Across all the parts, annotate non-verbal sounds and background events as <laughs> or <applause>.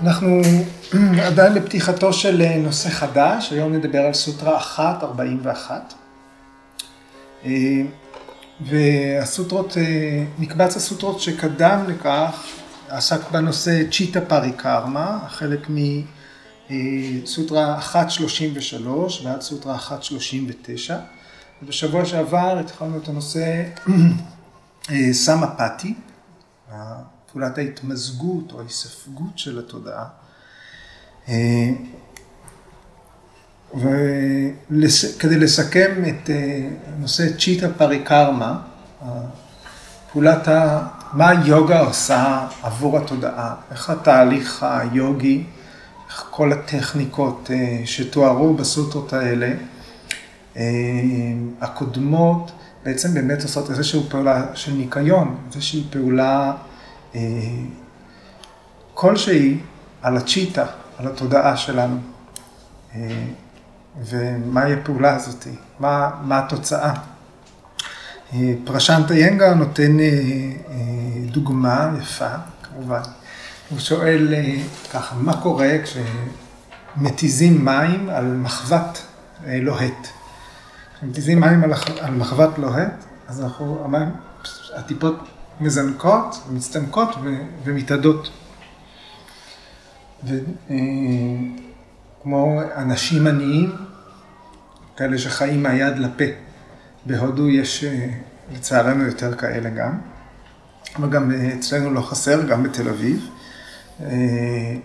אנחנו <clears throat> עדיין בפתיחתו של אה, נושא חדש, היום נדבר על סוטרה 141. אה, והסוטרות, אה, מקבץ הסוטרות שקדם לכך עסק בנושא צ'יטה פארי קרמה, חלק מסוטרה 133 ועד סוטרה 139. ובשבוע שעבר התחלנו את הנושא <clears throat> סמה פאטי. פעולת ההתמזגות או ההיספגות של התודעה. אה, וכדי לסכם את אה, נושא צ'יטה פריקרמה, פעולת ה... מה היוגה עושה עבור התודעה, איך התהליך היוגי, איך כל הטכניקות אה, שתוארו בסוטרות האלה, הקודמות, בעצם באמת עושות איזושהי פעולה של ניקיון, איזושהי פעולה אה, כלשהי על הצ'יטה, על התודעה שלנו. אה, ומהי הפעולה הזאת, מה, מה התוצאה. אה, פרשנטה ינגה נותן דוגמה יפה, כמובן. הוא שואל ככה, מה קורה כשמתיזים מים על מחבת לוהט? כשמתיזים מים על מחבת לוהט, אז אנחנו, המים, הטיפות מזנקות, מצטמקות ומתאדות. וכמו אנשים עניים, כאלה שחיים מהיד לפה. בהודו יש אה, לצערנו יותר כאלה גם, אבל גם אה, אצלנו לא חסר, גם בתל אביב. אה,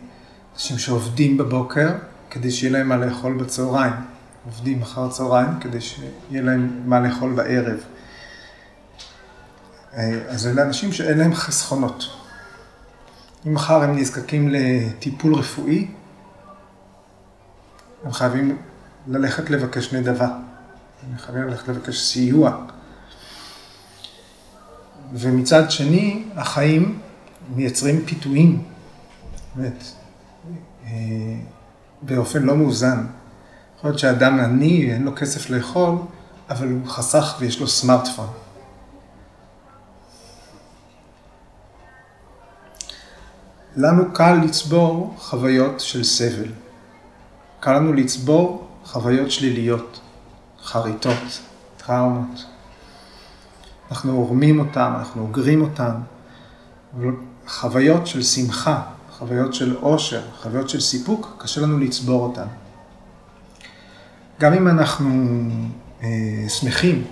שעובדים בבוקר כדי שיהיה להם מה לאכול בצהריים. עובדים אחר צהריים כדי שיהיה להם מה לאכול בערב. אה, אז אלה אנשים שאין להם חסכונות. אם מחר הם נזקקים לטיפול רפואי, הם חייבים ללכת לבקש נדבה. הם חייבים ללכת לבקש סיוע. ומצד שני, החיים מייצרים פיתויים, באמת, אה, באופן לא מאוזן. יכול להיות שאדם עני, אין לו כסף לאכול, אבל הוא חסך ויש לו סמארטפון. לנו קל לצבור חוויות של סבל. קל לנו לצבור חוויות שליליות, חריטות, טראומות. אנחנו עורמים אותן, אנחנו אוגרים אותן. חוויות של שמחה, חוויות של עושר, חוויות של סיפוק, קשה לנו לצבור אותן. גם אם אנחנו אה, שמחים,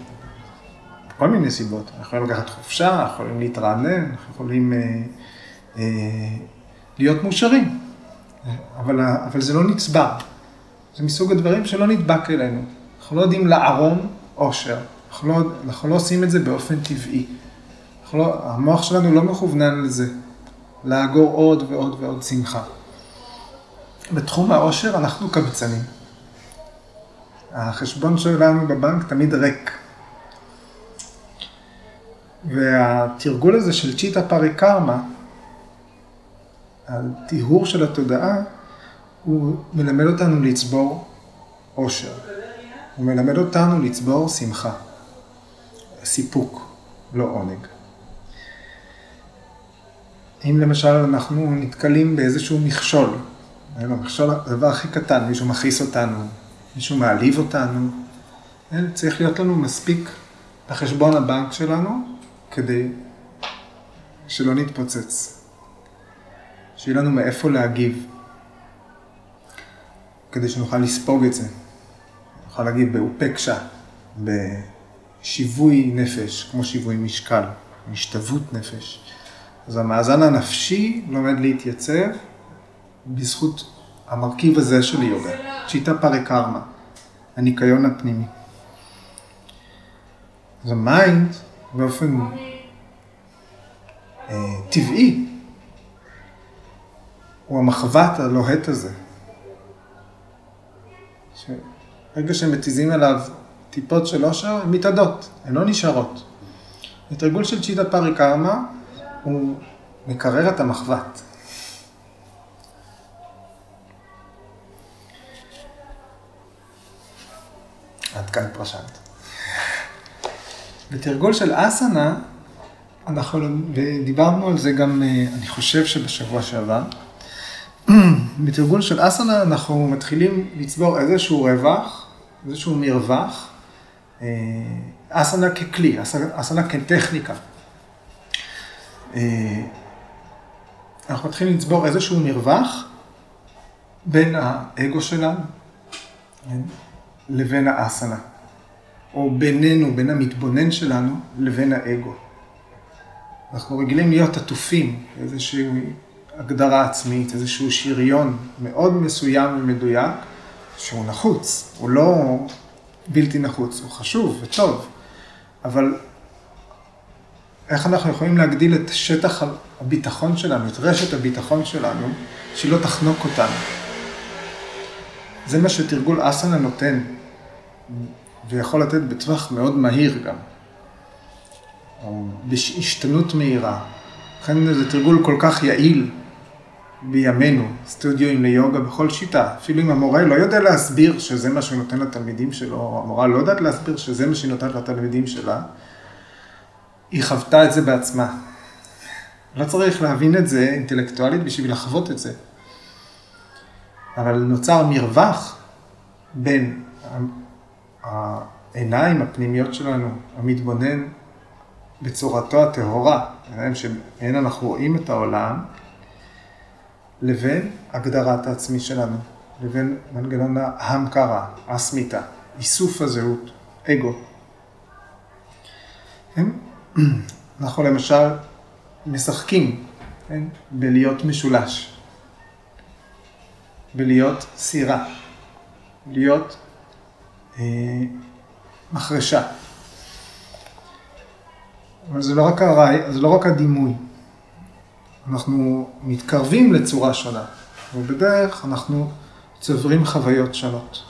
כל מיני סיבות, אנחנו יכולים לקחת חופשה, יכולים להתרענן, אנחנו יכולים אה, להיות מאושרים. אבל, אבל זה לא נצבע. זה מסוג הדברים שלא נדבק אלינו. אנחנו לא יודעים לערום עושר. אנחנו לא, אנחנו לא עושים את זה באופן טבעי. לא, המוח שלנו לא מכוונן לזה, לאגור עוד ועוד ועוד שמחה. בתחום העושר אנחנו קבצנים. החשבון שלנו בבנק תמיד ריק. והתרגול הזה של צ'יטה פארי קרמה, הטיהור של התודעה, הוא מלמד אותנו לצבור עושר. הוא מלמד אותנו לצבור שמחה, סיפוק, לא עונג. אם למשל אנחנו נתקלים באיזשהו מכשול, מכשול, הדבר הכי קטן, מישהו מכעיס אותנו, מישהו מעליב אותנו, צריך להיות לנו מספיק בחשבון הבנק שלנו כדי שלא נתפוצץ. שיהיה לנו מאיפה להגיב, כדי שנוכל לספוג את זה. נוכל להגיב באופקשה, בשיווי נפש, כמו שיווי משקל, השתוות נפש. אז המאזן הנפשי לומד להתייצב בזכות המרכיב הזה של יוגה, צ'יטה פריקרמה, הניקיון הפנימי. אז ה mind באופן אה, טבעי הוא המחבת הלוהט הזה. ברגע שהם מתיזים עליו טיפות של אושר, הן מתאדות, הן לא נשארות. התרגול של चित्त परिकर्म הוא מקרר את המחבת. עד כאן פרשנט. בתרגול של אסנה, אנחנו, ודיברנו על זה גם, אה, אני חושב שבשבוע שעבר, <clears throat> בתרגול של אסנה אנחנו מתחילים לצבור איזשהו רווח, איזשהו מרווח, אה, אסנה ככלי, אסנה כטכניקה. אה, אנחנו מתחילים לצבור איזשהו מרווח בין האגו שלנו כן, לבין האסנה, או בינינו, בין המתבונן שלנו לבין האגו. אנחנו רגילים להיות עטופים, איזושהי הגדרה עצמית, איזשהו שריון מאוד מסוים ומדויק, שהוא נחוץ, הוא לא בלתי נחוץ, הוא חשוב וטוב, אבל איך אנחנו יכולים להגדיל את שטח הביטחון שלנו, את רשת הביטחון שלנו, שהיא לא תחנוק אותנו. זה מה שתרגול אסנה נותן, ויכול לתת בטווח מאוד מהיר גם, או בהשתנות מהירה. לכן זה תרגול כל כך יעיל בימינו, סטודיו ליוגה בכל שיטה. אפילו אם המורה לא יודע להסביר שזה מה שהוא נותן לתלמידים שלו, המורה לא יודעת להסביר שזה מה שהיא נותנת לתלמידים שלה, היא חוותה את זה בעצמה. לא צריך להבין את זה אינטלקטואלית בשביל לחוות את זה. אבל נוצר מרווח בין העיניים הפנימיות שלנו, המתבונן בצורתו הטהורה, שמהן אנחנו רואים את העולם, לבין הגדרת העצמי שלנו, לבין מנגנון ההמקרה, הסמיתה, איסוף הזהות, אגו. כן? <clears throat> אנחנו למשל משחקים כן? בלהיות משולש, בלהיות סירה, להיות אה, מחרשה. אבל זה לא רק הרעי, זה לא רק הדימוי. אנחנו מתקרבים לצורה שונה, ובדרך אנחנו צוברים חוויות שונות.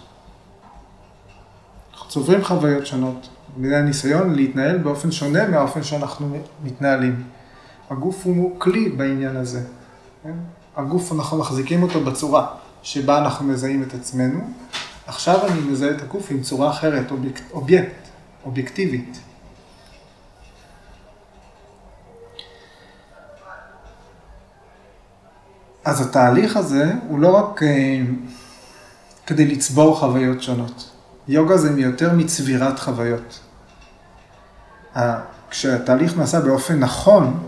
אנחנו צוברים חוויות שונות, בגלל הניסיון להתנהל באופן שונה מהאופן שאנחנו מתנהלים. הגוף הוא כלי בעניין הזה. כן? הגוף, אנחנו מחזיקים אותו בצורה שבה אנחנו מזהים את עצמנו. עכשיו אני מזהה את הגוף עם צורה אחרת, אובייקט אובייקטיבית. אז התהליך הזה הוא לא רק אה, כדי לצבור חוויות שונות. יוגה זה יותר מצבירת חוויות. כשהתהליך נעשה באופן נכון,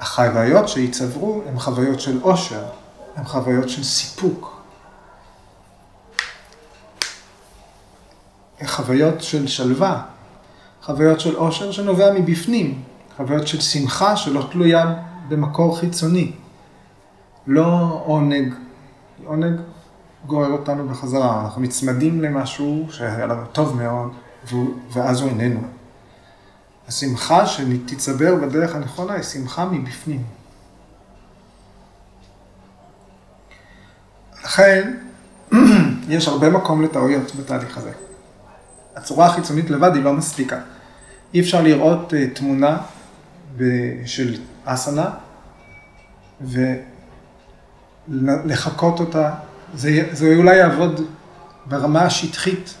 החוויות שיצברו הן חוויות של עושר, הן חוויות של סיפוק. חוויות של שלווה, חוויות של עושר שנובע מבפנים, חוויות של שמחה שלא תלויה במקור חיצוני. לא עונג, עונג גורר אותנו בחזרה, אנחנו נצמדים למשהו שהיה לנו טוב מאוד, ואז הוא איננו. השמחה שתצבר בדרך הנכונה היא שמחה מבפנים. לכן, <clears throat> יש הרבה מקום לטעויות בתהליך הזה. הצורה החיצונית לבד היא לא מספיקה. אי אפשר לראות uh, תמונה של אסנה, ולחקות אותה. זה, זה אולי יעבוד ברמה השטחית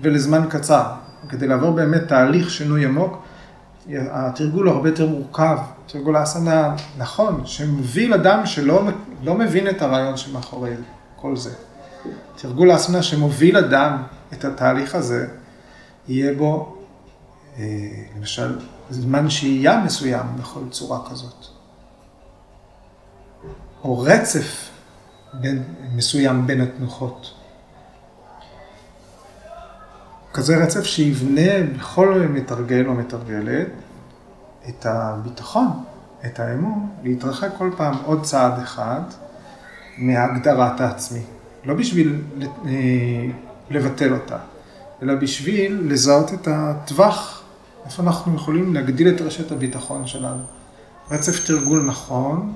ולזמן קצר. כדי לעבור באמת תהליך שינוי עמוק, התרגול הרבה יותר מורכב. תרגול האסנה, נכון, שמוביל אדם שלא לא מבין את הרעיון שמאחורי כל זה. תרגול האסנה שמוביל אדם את התהליך הזה, יהיה בו, אה, למשל, זמן שהייה מסוים בכל צורה כזאת. או רצף בין, מסוים בין התנוחות. כזה רצף שיבנה בכל מתרגל או מתרגלת את הביטחון, את האמון, להתרחק כל פעם עוד צעד אחד מהגדרת העצמי. לא בשביל אה, לבטל אותה, אלא בשביל לזהות את הטווח, איפה אנחנו יכולים להגדיל את רשת הביטחון שלנו. רצף תרגול נכון,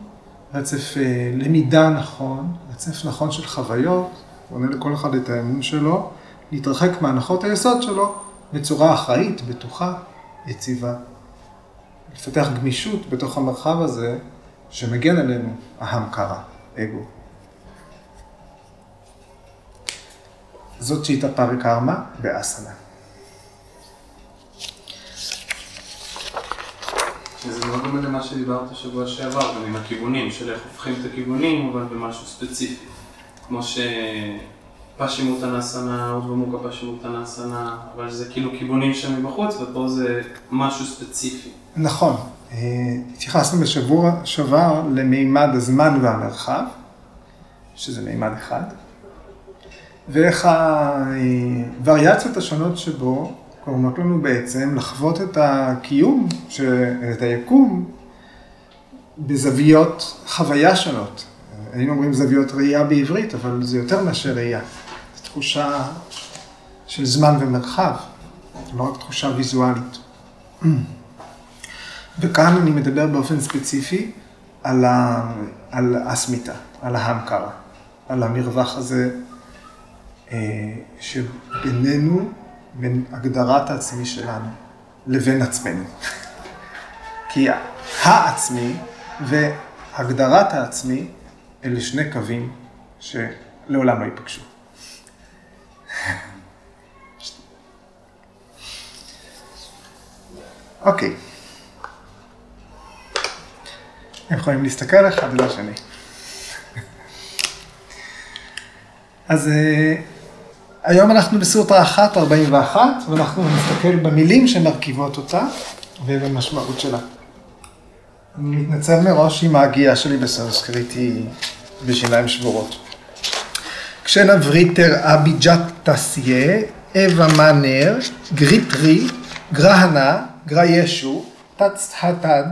רצף אה, למידה נכון, רצף נכון של חוויות, עונה לכל אחד את האמון שלו, להתרחק מהנחות היסוד שלו בצורה אחראית, בטוחה, יציבה. לפתח גמישות בתוך המרחב הזה שמגן עלינו, אהם קרא, אגו. זאת שיטה פארי קרמה באסנה. שזה מאוד דומה למה שדיברת שבוע שעבר, גם עם הכיוונים, של איך הופכים את הכיוונים, אבל במשהו ספציפי. כמו שפשימוטנסנה, אודבמוקה פשימוטנסנה, אבל זה כאילו כיוונים שם מבחוץ, ופה זה משהו ספציפי. נכון. אה, התייחסנו בשבוע שעבר למימד הזמן והמרחב, שזה מימד אחד, ואיך הווריאציות השונות שבו גורמות לנו בעצם לחוות את הקיום, את היקום, בזוויות חוויה שונות. היינו אומרים זוויות ראייה בעברית, אבל זה יותר מאשר ראייה. זו תחושה של זמן ומרחב, לא רק תחושה ויזואלית. <clears throat> וכאן אני מדבר באופן ספציפי על, ה... על אסמיתה, על ההמקרה, על המרווח הזה אה, שבינינו, בין הגדרת העצמי שלנו לבין עצמנו. <laughs> כי העצמי והגדרת העצמי אלה שני קווים שלעולם לא ייפגשו. <laughs> אוקיי. הם יכולים להסתכל אחד על השני. <laughs> אז אה, היום אנחנו בסוטרה 1.41, ואנחנו נסתכל במילים שמרכיבות אותה ובמשמעות שלה. אני מתנצל מראש אם ההגייה שלי בסנסקריט היא בשיניים שבורות. क्षीणवृत्तेर् अभिजातस्य, इव मणेर्, ग्रहीतृ, ग्रहण, ग्राह्येषु, तत्स्थतद्,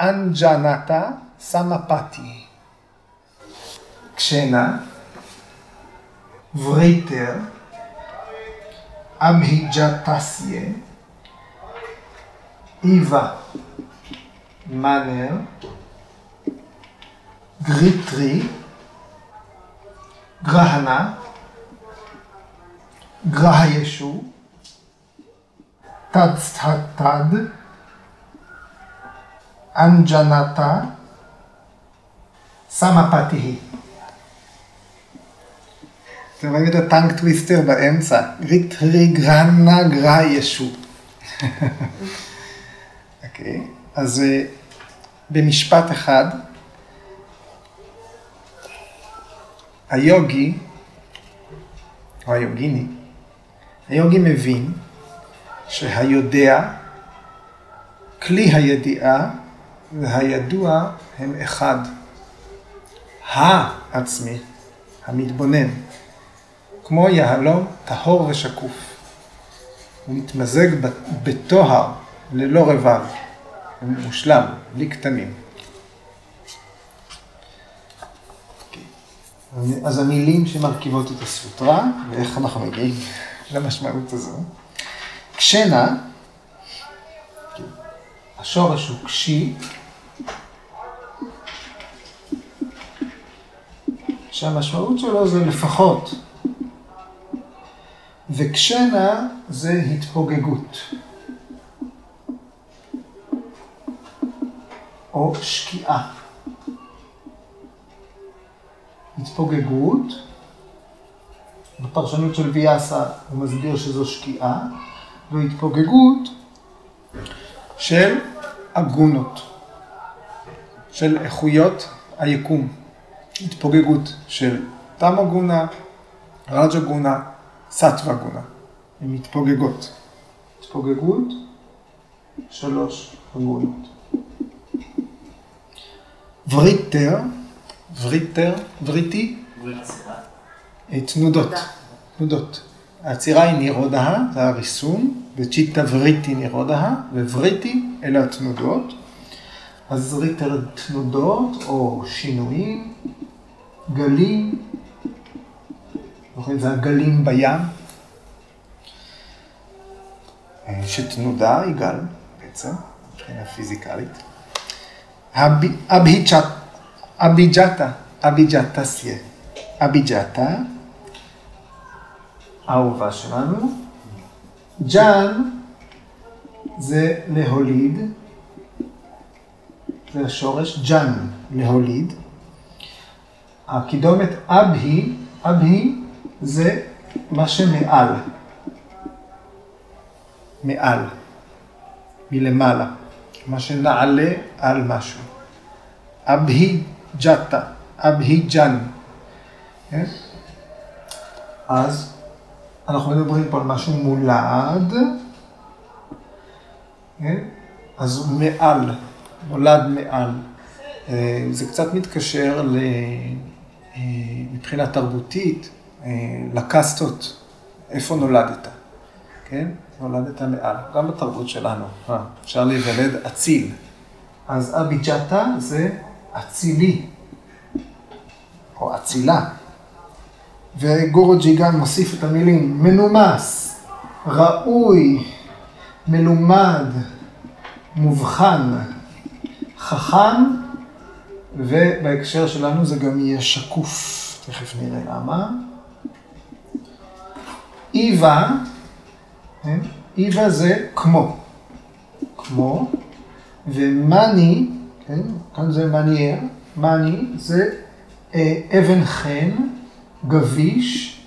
अञ्जनता, समापत्तिः. क्षीण, वृत्तेर्, अभिजातस्य, इव, मणेर्, ग्रहीतृ, ग्रहण, ग्राह्येषु, तत्स्थतद्, अञ्जनता, समापत्तिः. אתם רואים את ה tongue twister באמצע, ग्रहीतृ ग्रहण ग्राह्येषु. <laughs> אוקיי, אז אה, במשפט אחד, היוגי, או היוגיני, היוגי מבין שהיודע, כלי הידיעה והידוע הם אחד. העצמי, המתבונן, כמו יהלום טהור ושקוף. הוא מתמזג בטוהר ללא רבב, הוא מושלם, בלי כתמים. אז המילים שמרכיבות את הסוטרה, ואיך אנחנו מגיעים למשמעות הזו. קשנה, השורש הוא קשי, שהמשמעות שלו זה לפחות. וקשנה זה התפוגגות. או שקיעה. התפוגגות, בפרשנות של ויאסה הוא מסביר שזו שקיעה, והתפוגגות של אגונות, של איכויות היקום. התפוגגות של תמה גונה, רג'ה גונה, סטווה גונה. הן מתפוגגות. התפוגגות, שלוש הגונות. וריטר, וריטר, וריטי, תנודות, תנודות. העצירה היא נירודה, זה הריסון, וצ'יטה וריטי נירודה, ווריטי אלה התנודות. אז ריטר תנודות או שינויים, גלים, זוכרים, זה הגלים בים, אה, שתנודה היא גל בעצם, מבחינה פיזיקלית. אביג'תה, אביג'תסיה, אביג'תה, האהובה שלנו. ג'אן זה להוליד, זה השורש, ג'אן, להוליד. הקידומת אבהי, אבהי זה מה שמעל. מעל, מלמעלה. מה שנעלה על משהו. אבהיג'תה, אבהיג'ן. כן? אז אנחנו מדברים פה על משהו מולד, כן? אז מעל, נולד מעל. אה, זה קצת מתקשר. אה, מבחינה תרבותית, לקסטות, איפה נולדת, כן? נולדת מעל, גם בתרבות שלנו, אפשר להיוולד אציל. אז אביג'תה זה אצילי, או אצילה. וגורוג'י גם מוסיף את המילים מנומס, ראוי, מלומד, מובחן, חכם, ובהקשר שלנו זה גם יהיה שקוף, תכף נראה למה. איווה, כן? איווה זה כמו, כמו, ומאני, כן? כאן זה מניאר, מאני זה אה, אבן חן, גביש,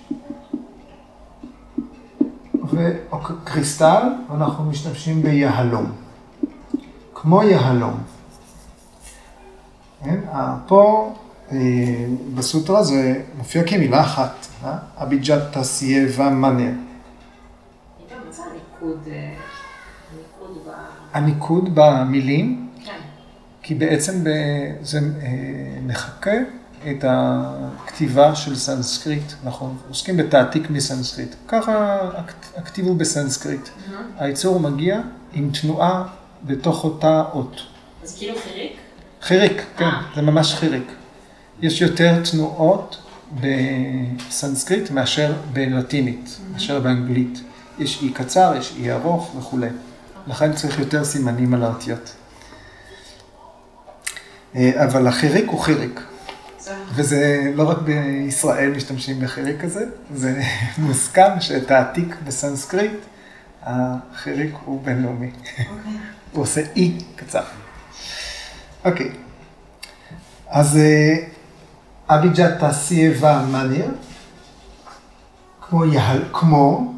וקריסטל, ואנחנו משתמשים ביהלום. כמו יהלום. כן? פה אה, בסוטרה זה מופיע כמילה אחת, אה? אביג'ת תעשייה ומאנר. הניקוד במילים, כן. כי בעצם זה אה, מחקה את הכתיבה של סנסקריט, אנחנו עוסקים בתעתיק מסנסקריט. ככה הכתיב הוא בסנסקריט. העיצור מגיע עם תנועה בתוך אותה אות. אז כאילו חיריק? חיריק, כן, אה. זה ממש חיריק. יש יותר תנועות בסנסקריט מאשר בלטינית, מאשר באנגלית. יש אי קצר, יש אי ארוך וכולי. לכן צריך יותר סימנים על האותיות. אה, אבל החיריק הוא חיריק. וזה לא רק בישראל משתמשים בחיריק כזה, זה <laughs> מוסכם שאת העתיק בסנסקריט, החיריק הוא בינלאומי. אוקיי. הוא עושה אי קצר. אוקיי. אז אה, אביג'ת תעשייבה מניר, כמו, יהל, כמו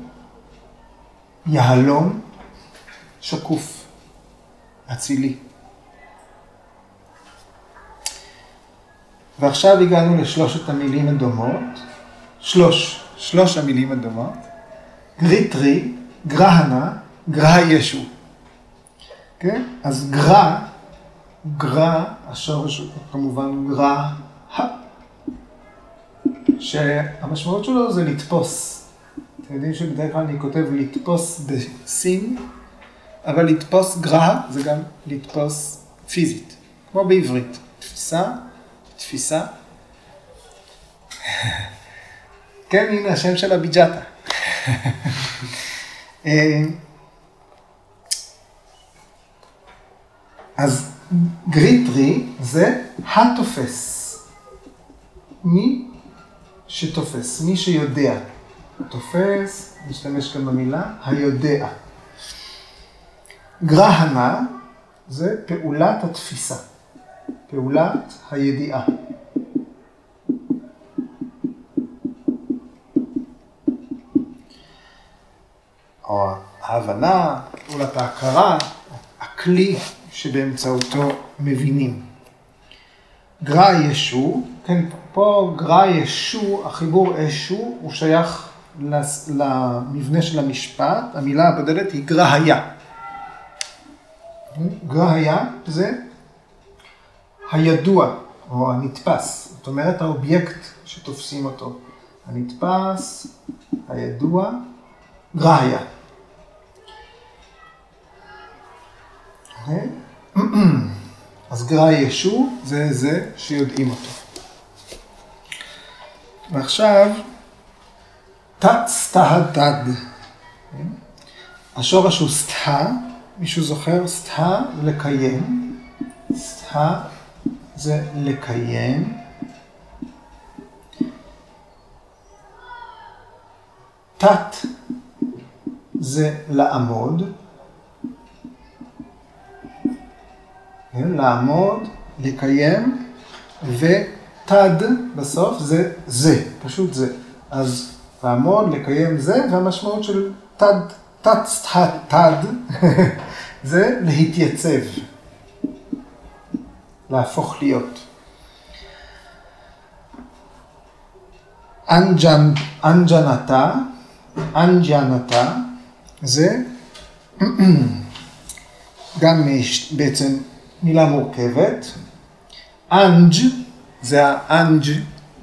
יהלום שקוף, אצילי. ועכשיו הגענו לשלושת המילים הדומות, שלוש, שלוש המילים הדומות, גריטרי, גרהנה, גרא ישו. כן? אז גרא, גרא, השורש הוא כמובן גרא, שהמשמעות שלו זה לתפוס. אתם יודעים שבדרך כלל אני כותב לתפוס בסין, אבל לתפוס גרא זה גם לתפוס פיזית, כמו בעברית. תפיסה תפיסה. <laughs> כן, הנה השם של הביג'טה. <laughs> אה, אז גריטרי זה התופס. מי שתופס, מי שיודע. תופס, נשתמש כאן במילה, היודע. גרהנה זה פעולת התפיסה. פעולת הידיעה. או ההבנה, פעולת ההכרה, הכלי שבאמצעותו מבינים. גרא ישו, כן, פה גרא ישו, החיבור אשו, הוא שייך למבנה של המשפט, המילה הבודדת היא גרא היה. גרא היה זה הידוע או הנתפס, זאת אומרת האובייקט שתופסים אותו. הנתפס, הידוע, ראיה. אוקיי? <clears throat> אז גרא ישו זה זה שיודעים אותו. ועכשיו, תת סתא דד. השורש הוא סתא, מישהו זוכר? סתא לקיים. סתא זה לקיים. תת זה לעמוד. כן, לעמוד, לקיים, ותד בסוף זה זה, פשוט זה. אז לעמוד, לקיים זה, והמשמעות של תד, תת, תד, <laughs> זה להתייצב, להפוך להיות. אנג'נ, אנג'נתה, אנג'נתה, זה <clears throat> גם בעצם מילה מורכבת. אנג' זה האנג'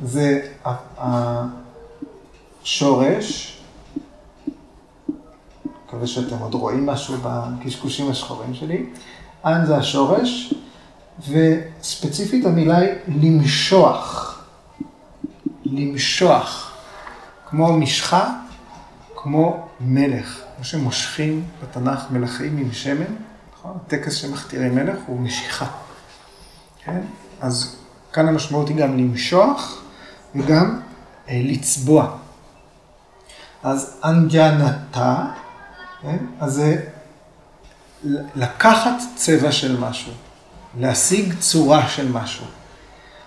זה השורש. מקווה שאתם עוד רואים משהו בקשקושים השחורים שלי. אנ זה השורש, וספציפית המילה היא למשוח. למשוח. כמו משחה, כמו מלך. כמו שמושכים בתנ"ך מלכים עם שמן, נכון? הטקס שמכתירים מלך הוא משיכה. כן? אז כאן המשמעות היא גם למשוח וגם אה, לצבוע. אז אנג'נתה, כן? אז זה לקחת צבע של משהו, להשיג צורה של משהו.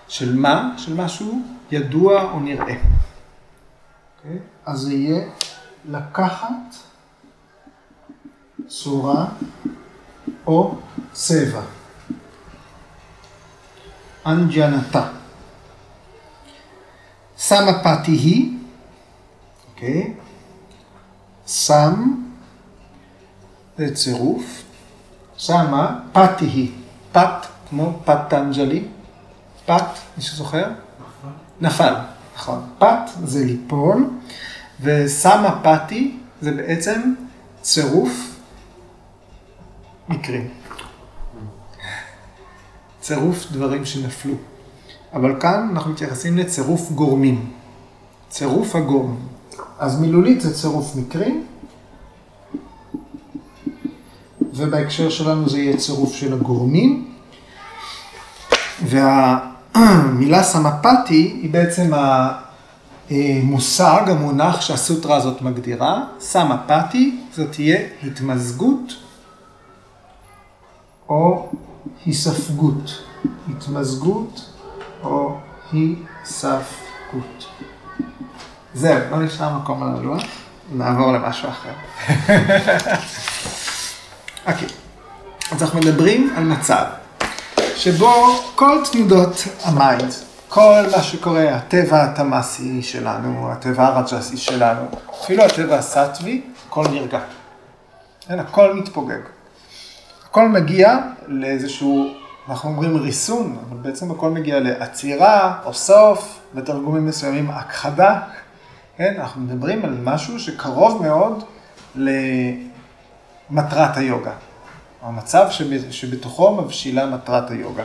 של מה? של משהו ידוע או נראה. Okay? אוקיי? אז זה יהיה לקחת צורה או צבע. אנג'נתה. שמה פתי היא, אוקיי? שם זה צירוף, שמה פתי היא, פת כמו פטנג'לי, פת, מי שזוכר? נפל, נכון. פת זה ליפול, ושמה פתי זה בעצם צירוף מקרים. צירוף דברים שנפלו. אבל כאן אנחנו מתייחסים לצירוף גורמים. צירוף הגורמים. אז מילולית זה צירוף מקרים, ובהקשר שלנו זה יהיה צירוף של הגורמים. והמילה <clears throat> סמפתי היא בעצם המושג, המונח שהסוטרה הזאת מגדירה. סמפתי זאת תהיה התמזגות או היספגות, התמזגות או היספגות. זהו, לא נשאר מקום על הלוח, נעבור למשהו אחר. <laughs> אוקיי. אז אנחנו מדברים על מצב שבו כל תנודות ה mind, כל מה שקורה, הטבע התמאסי שלנו, הטבע הרג'סי שלנו, אפילו הטבע הסאטווי, הכל נרגע. הכל מתפוגג. הכל מגיע לאיזשהו, אנחנו אומרים ריסון, אבל בעצם הכל מגיע לעצירה או סוף, בתרגומים מסוימים הכחדה. כן, אנחנו מדברים על משהו שקרוב מאוד למטרת היוגה. המצב שבתוכו מבשילה מטרת היוגה.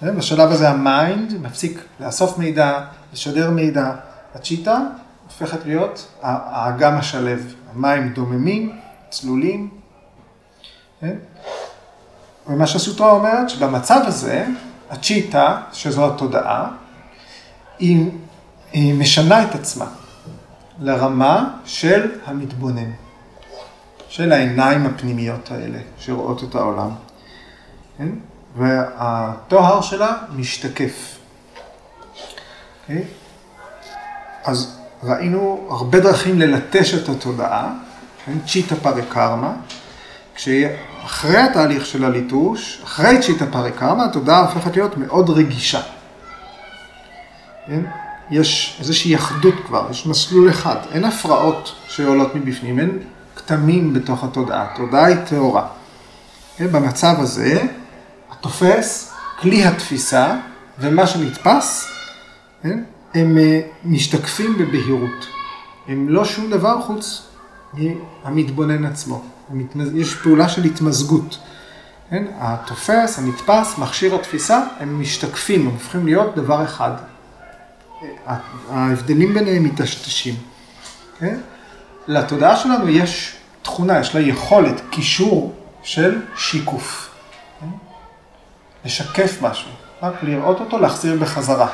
כן, בשלב הזה ה mind מפסיק לאסוף מידע, לשדר מידע. הצ'יטה הופכת להיות האגם השלו. המים דוממים, צלולים. כן? ומה שהסוטרה אומרת, שבמצב הזה, הצ'יטה, שזו התודעה, היא, היא משנה את עצמה לרמה של המתבונן, של העיניים הפנימיות האלה שרואות את העולם. כן? והטוהר שלה משתקף. Okay? אוקיי? אז ראינו הרבה דרכים ללטש את התודעה, כן? צ'יטה פרקרמה, כשאחרי התהליך של הליטוש, אחרי צ'יטה פרקרמה, התודעה הופכת להיות מאוד רגישה. כן? יש איזושהי אחדות כבר, יש מסלול אחד, אין הפרעות שעולות מבפנים, אין כתמים בתוך התודעה, התודעה היא טהורה. כן? במצב הזה, התופס, כלי התפיסה ומה שנתפס, כן? הם אה, משתקפים בבהירות. הם לא שום דבר חוץ מהמתבונן עצמו. יש פעולה של התמזגות. כן? התופס, הנתפס, מכשיר התפיסה, הם משתקפים, הם הופכים להיות דבר אחד. ההבדלים ביניהם מטשטשים. כן? לתודעה שלנו יש תכונה, יש לה יכולת, קישור של שיקוף. כן? לשקף משהו, רק לראות אותו, להחזיר בחזרה.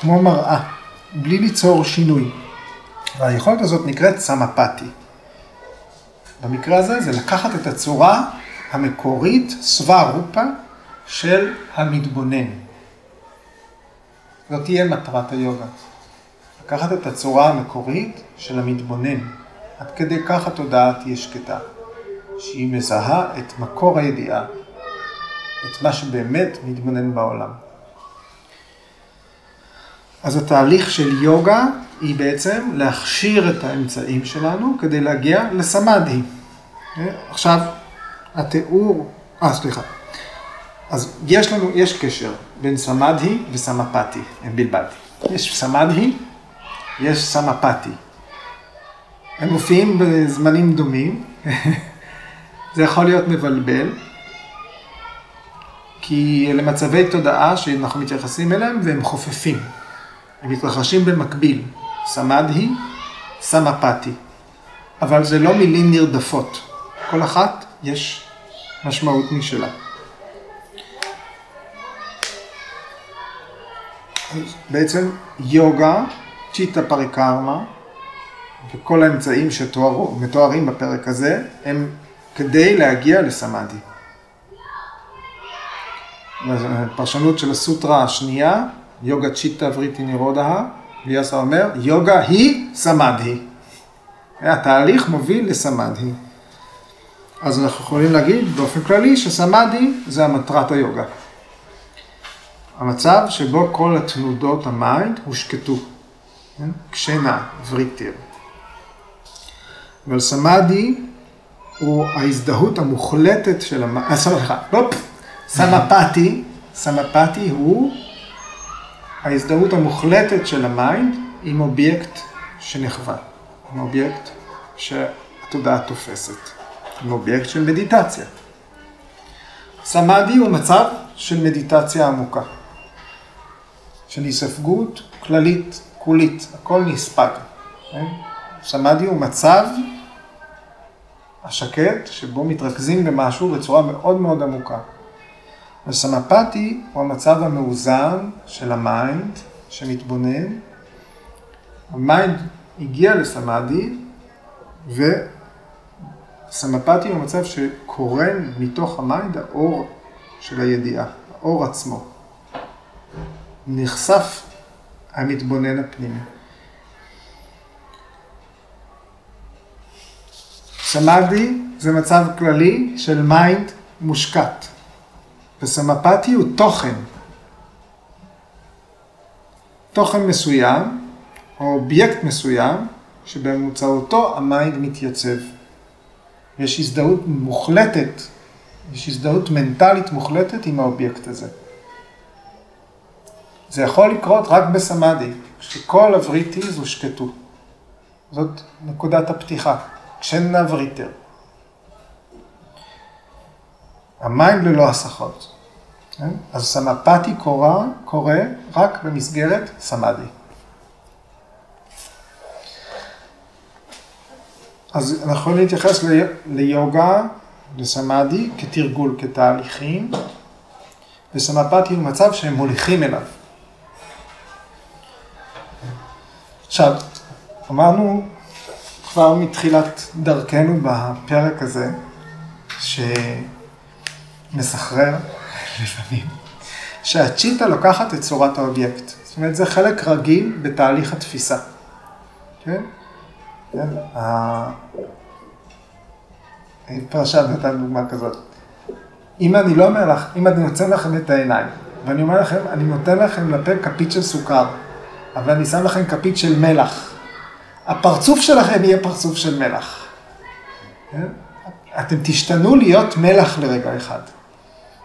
כמו מראה, בלי ליצור שינוי. והיכולת הזאת נקראת סמפתי. במקרה הזה זה לקחת את הצורה המקורית, סווה רופה, של המתבונן. זאת תהיה מטרת היוגה. לקחת את הצורה המקורית של המתבונן. עד כדי כך התודעה תהיה שקטה. שהיא מזהה את מקור הידיעה, את מה שבאמת מתבונן בעולם. אז התהליך של יוגה היא בעצם להכשיר את האמצעים שלנו כדי להגיע לסמאדי. עכשיו, התיאור, אה סליחה, אז יש לנו, יש קשר בין סמאדי וסמפתי, בלבלתי. יש סמאדי, יש סמפתי. הם מופיעים בזמנים דומים, <laughs> זה יכול להיות מבלבל, כי אלה מצבי תודעה שאנחנו מתייחסים אליהם והם חופפים. הם מתרחשים במקביל, סמדהי, סמפתי. אבל זה לא מילים נרדפות. כל אחת יש משמעות משלה. בעצם יוגה, צ'יטה פריקרמה, וכל האמצעים שמתוארים בפרק הזה, הם כדי להגיע לסמאדי. פרשנות של הסוטרה השנייה, יוגה צ'יטה וריטי נירודה, ויאסה אומר, יוגה היא סמאדי. התהליך מוביל לסמאדי. אז אנחנו יכולים להגיד באופן כללי שסמאדי זה המטרת היוגה. המצב שבו כל התנודות ה mind הושקטו, כן? קשינה וריטר. אבל סמאדי הוא ההזדהות המוחלטת של ה mind, אה, סליחה, סמפתי, סמפתי הוא ההזדהות המוחלטת של ה mind עם אובייקט שנחווה, עם אובייקט שהתודעה תופסת, עם אובייקט של מדיטציה. סמאדי הוא מצב של מדיטציה עמוקה, של היספגות כללית, כולית, הכל נספג. כן? סמאדי הוא מצב השקט שבו מתרכזים במשהו בצורה מאוד מאוד עמוקה. וסמפתי הוא המצב המאוזן של ה mind שמתבונן. ה mind הגיע לסמאדי, וסמפתי הוא המצב שקורן מתוך ה mind האור של הידיעה, האור עצמו. נחשף המתבונן הפנימי. סמאדי זה מצב כללי של mind מושקט. וסמפתי הוא תוכן. תוכן מסוים, או אובייקט מסוים, שבאמצעותו ה mind מתייצב. יש הזדהות מוחלטת, יש הזדהות מנטלית מוחלטת עם האובייקט הזה. זה יכול לקרות רק בסמאדי, כשכל הווריטיז הושקטו. זאת נקודת הפתיחה, קשינה וריטר. המים ללא הסחות. כן? אז סמפתי קורה, קורה רק במסגרת סמאדי. אז אנחנו יכולים להתייחס ליוגה, לסמאדי, כתרגול, כתהליכים, וסמפתי הוא מצב שהם מוליכים אליו. עכשיו, אמרנו כבר מתחילת דרכנו בפרק הזה, ש... מסחרר לפעמים, שהצ'יטה לוקחת את צורת האובייקט. זאת אומרת, זה חלק רגיל בתהליך התפיסה. כן? כן? פרשת נתן דוגמה כזאת. אם אני לא אומר לך, אם אני נותן לכם את העיניים, ואני אומר לכם, אני נותן לכם לפה כפית של סוכר, אבל אני שם לכם כפית של מלח, הפרצוף שלכם יהיה פרצוף של מלח. כן? אתם תשתנו להיות מלח לרגע אחד.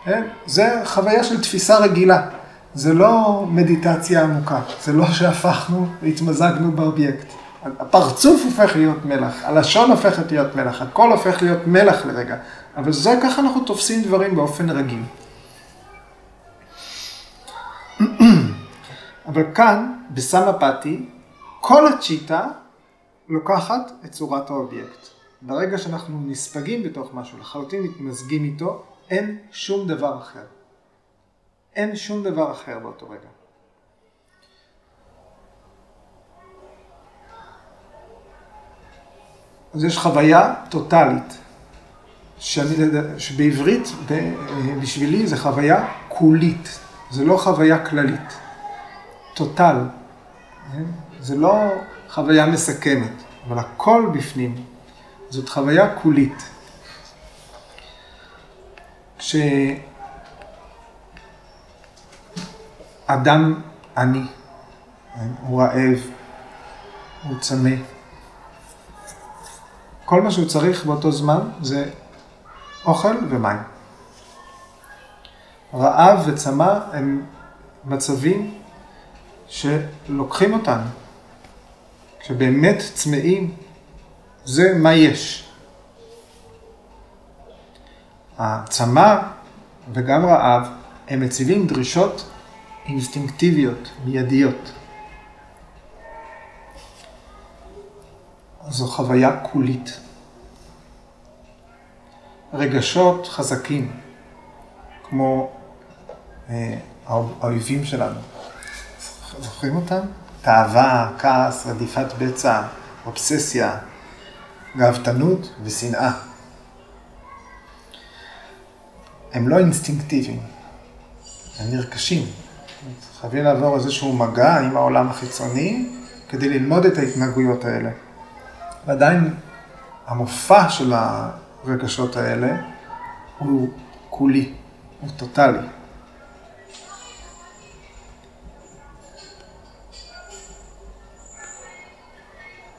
כן? זה חוויה של תפיסה רגילה. זה לא מדיטציה עמוקה, זה לא שהפכנו והתמזגנו באובייקט. הפרצוף הופך להיות מלח, הלשון הופכת להיות מלח, הכל הופך להיות מלח לרגע. אבל זה ככה אנחנו תופסים דברים באופן רגיל. <clears throat> אבל כאן, בסמפתי, כל הצ'יטה לוקחת את צורת האובייקט. ברגע שאנחנו נספגים בתוך משהו, לחלוטין מתמזגים איתו, אין שום דבר אחר. אין שום דבר אחר באותו רגע. אז יש חוויה טוטאלית, שאני, שבעברית בשבילי זה חוויה קולית, זה לא חוויה כללית. טוטל, זה לא חוויה מסכמת, אבל הכל בפנים, זאת חוויה קולית. כשאדם עני, הוא רעב, הוא צמא, כל מה שהוא צריך באותו זמן זה אוכל ומים. רעב וצמא הם מצבים שלוקחים אותנו. כשבאמת צמאים, זה מה יש. הצמא וגם רעב הם מציבים דרישות אינסטינקטיביות, מיידיות. זו חוויה קולית. רגשות חזקים, כמו אה, האויבים שלנו. זוכרים אותם? תאווה, כעס, רדיפת בצע, אובססיה, גאוותנות ושנאה. הם לא אינסטינקטיביים, הם נרכשים. חייבים לעבור איזשהו מגע עם העולם החיצוני כדי ללמוד את ההתנהגויות האלה. ועדיין המופע של הרגשות האלה הוא כולי, הוא טוטאלי.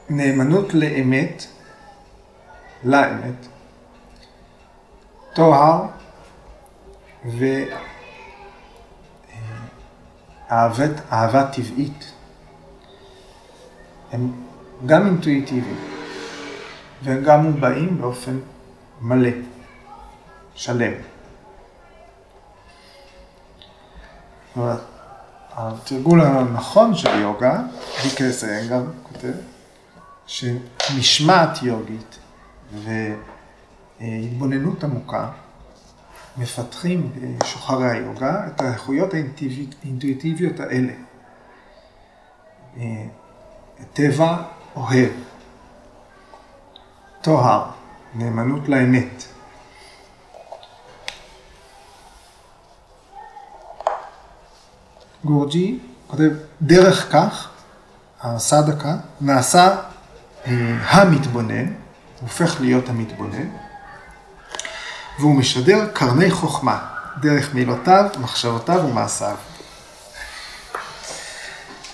נאמנות לאמת, לאמת, טוהר ואהבה טבעית הם גם אינטואיטיביים והם גם מובעים באופן מלא, שלם. התרגול הנכון של יוגה, ויקרס אנגר כותב, שמשמעת יוגית והתבוננות עמוקה מפתחים בשוחרי היוגה את האיכויות האינטואיטיביות האלה. טבע אוהב, טוהר, נאמנות לאמת. גורג'י כותב, דרך כך, הסדקה, נעשה אה, המתבונן, הופך להיות המתבונן, והוא משדר קרני חוכמה, דרך מילותיו, מחשבותיו ומעשיו.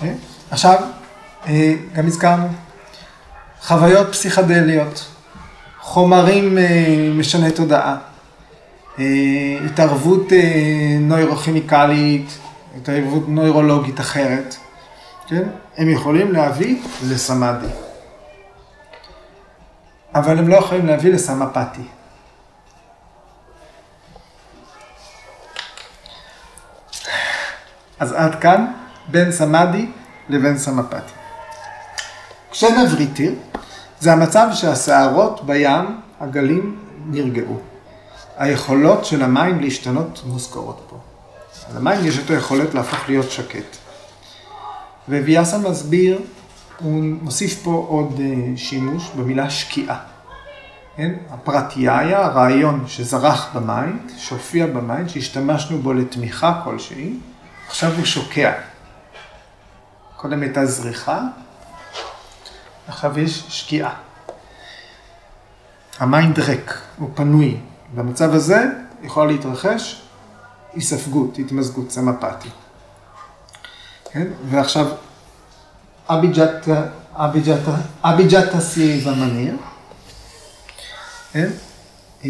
אה, עכשיו, אה, גם הזכרנו, חוויות פסיכדליות, חומרים משני תודעה, התערבות נוירוכימיקלית, התערבות נוירולוגית אחרת, כן? הם יכולים להביא לסמאדי. אבל הם לא יכולים להביא לסמפתי. אז עד כאן בין סמאדי לבין סמפתי. כשנבריטיר, זה המצב שהסערות בים, הגלים, נרגעו. היכולות של המים להשתנות מוזכרות פה. למים יש את היכולת להפוך להיות שקט. וויאסה מסביר הוא מוסיף פה עוד אה, שימוש במילה שקיעה. כן? הפרטייה, הרעיון שזרח ב mind, שהופיע במיינד, שהשתמשנו בו לתמיכה כלשהי, עכשיו הוא שוקע. קודם הייתה זריחה, עכשיו יש שקיעה. ה mind ריק, הוא פנוי. במצב הזה יכולה להתרחש היספגות, התמזגות, סמפתי. כן? ועכשיו אביג'ת הסי ומניר, כן? אה,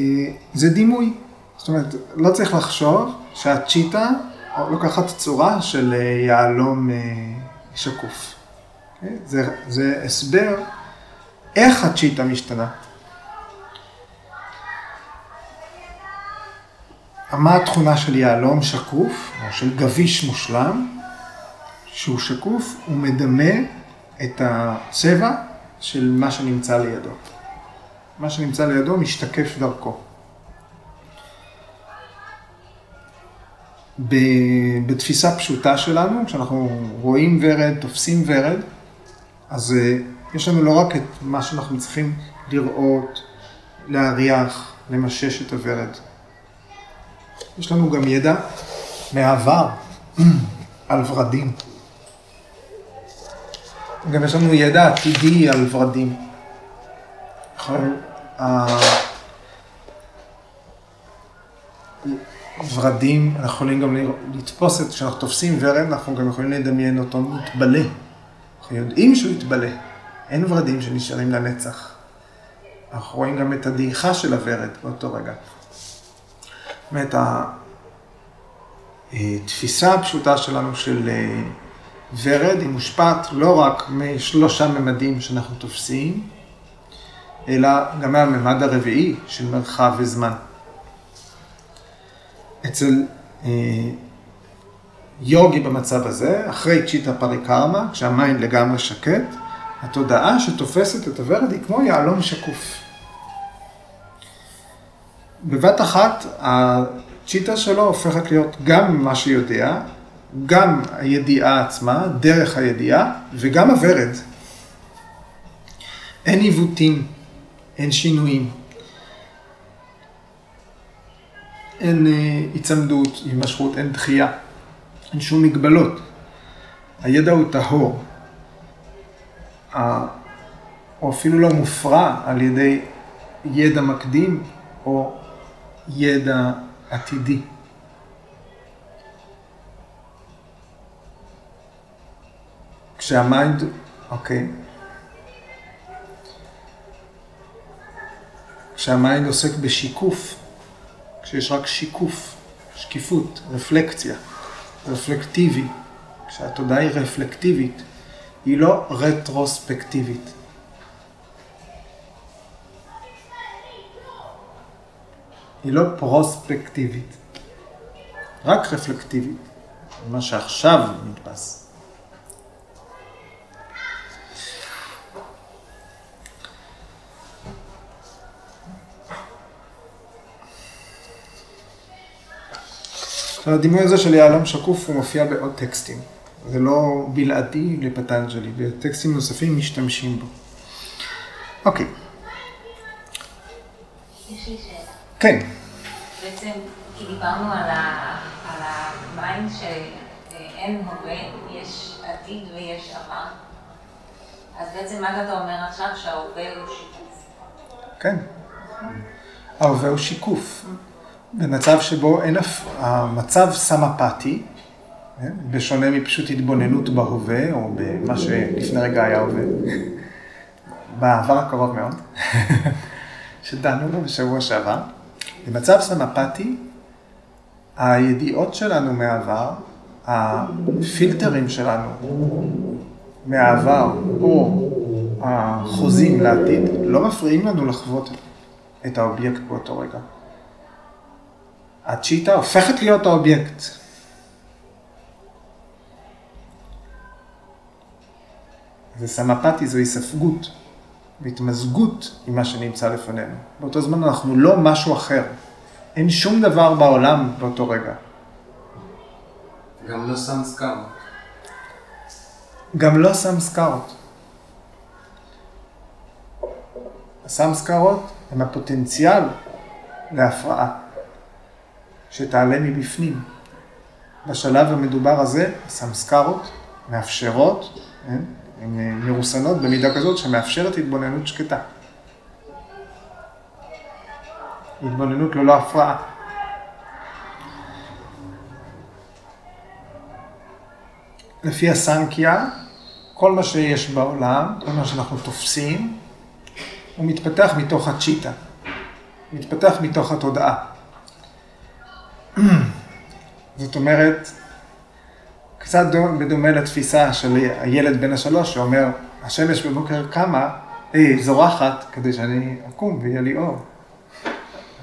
זה דימוי. זאת אומרת, לא צריך לחשוב שהצ'יטה לוקחת צורה של אה, יהלום אה, שקוף. כן? זה, זה הסבר איך הצ'יטה משתנה. מה התכונה של יהלום שקוף, או של גביש מושלם? שהוא שקוף, הוא מדמה את הצבע של מה שנמצא לידו. מה שנמצא לידו משתקף דרכו. בתפיסה פשוטה שלנו, כשאנחנו רואים ורד, תופסים ורד, אז אה, יש לנו לא רק את מה שאנחנו צריכים לראות, להריח, למשש את הוורד. יש לנו גם ידע מהעבר <clears throat> על ורדים. גם יש לנו ידע עתידי על ורדים. ורדים, אנחנו יכולים גם לתפוס את, כשאנחנו תופסים ורד, אנחנו גם יכולים לדמיין אותו מתבלה. אנחנו יודעים שהוא יתבלה. אין ורדים שנשארים לנצח. אנחנו רואים גם את הדעיכה של הוורד באותו רגע. זאת אומרת, התפיסה הפשוטה שלנו של אה, ורד היא מושפעת לא רק משלושה ממדים שאנחנו תופסים, אלא גם מהממד הרביעי של מרחב וזמן. אצל אה, יוגי במצב הזה, אחרי צ'יטה פריקרמה, כשהמים לגמרי שקט, התודעה שתופסת את הוורד היא כמו יהלום שקוף. בבת אחת הצ'יטה שלו הופכת להיות גם מה שיודע, גם הידיעה עצמה, דרך הידיעה, וגם הוורד. אין עיוותים, אין שינויים, אין אה, היצמדות, הימשכות, אין דחייה, אין שום מגבלות. הידע הוא טהור, או אפילו לא מופרע על ידי ידע מקדים או ידע עתידי. כשהמיינד, אוקיי, כשהמיינד עוסק בשיקוף, כשיש רק שיקוף, שקיפות, רפלקציה, רפלקטיבי, כשהתודעה היא רפלקטיבית, היא לא רטרוספקטיבית. היא לא פרוספקטיבית, רק רפלקטיבית, מה שעכשיו נתפס. הדימוי הזה של יהלום שקוף הוא מופיע בעוד טקסטים. זה לא בלעדי לפטנג'לי, וטקסטים נוספים משתמשים בו. אוקיי. יש לי שאלה. כן. בעצם, כי דיברנו על, ה, על המים שאין הווה, יש עתיד ויש עבר. אז בעצם מה אתה אומר עכשיו שההווה הוא שיקוף? כן. ההווה הוא שיקוף. במצב שבו אין, המצב סמפתי, כן? בשונה מפשוט התבוננות בהווה, או במה שלפני רגע היה הווה, <laughs> בעבר הקרוב מאוד, <laughs> שדנו בו בשבוע שעבר. במצב סמפתי, הידיעות שלנו מהעבר, הפילטרים שלנו מהעבר, או החוזים לעתיד, לא מפריעים לנו לחוות את האובייקט באותו רגע. הצ'יטה הופכת להיות האובייקט. זה סמפתי, זו היספגות והתמזגות עם מה שנמצא לפנינו. באותו זמן אנחנו לא משהו אחר. אין שום דבר בעולם באותו רגע. גם לא סמסקרות. גם לא סמסקרות. הסמסקרות הם הפוטנציאל להפרעה. שתעלה מבפנים. בשלב המדובר הזה, הסמסקרות מאפשרות, כן, הן מרוסנות במידה כזאת שמאפשרת התבוננות שקטה. התבוננות ללא הפרעה. לפי הסנקיה, כל מה שיש בעולם, כל מה שאנחנו תופסים, הוא מתפתח מתוך הצ'יטה, מתפתח מתוך התודעה. <clears throat> זאת אומרת, קצת בדומה לתפיסה של הילד בן השלוש שאומר, השמש בבוקר קמה, היא זורחת כדי שאני אקום ויהיה לי אור.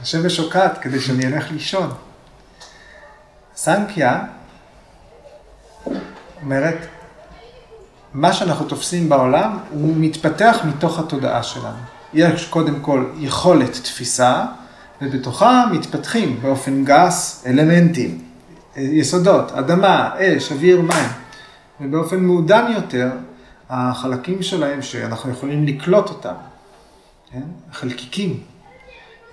השמש שוקעת כדי שאני אלך לישון. סנקיה אומרת, מה שאנחנו תופסים בעולם הוא מתפתח מתוך התודעה שלנו. יש קודם כל יכולת תפיסה, ובתוכה מתפתחים באופן גס אלמנטים, יסודות, אדמה, אש, אוויר, מים. ובאופן מעודן יותר, החלקים שלהם שאנחנו יכולים לקלוט אותם, כן? החלקיקים.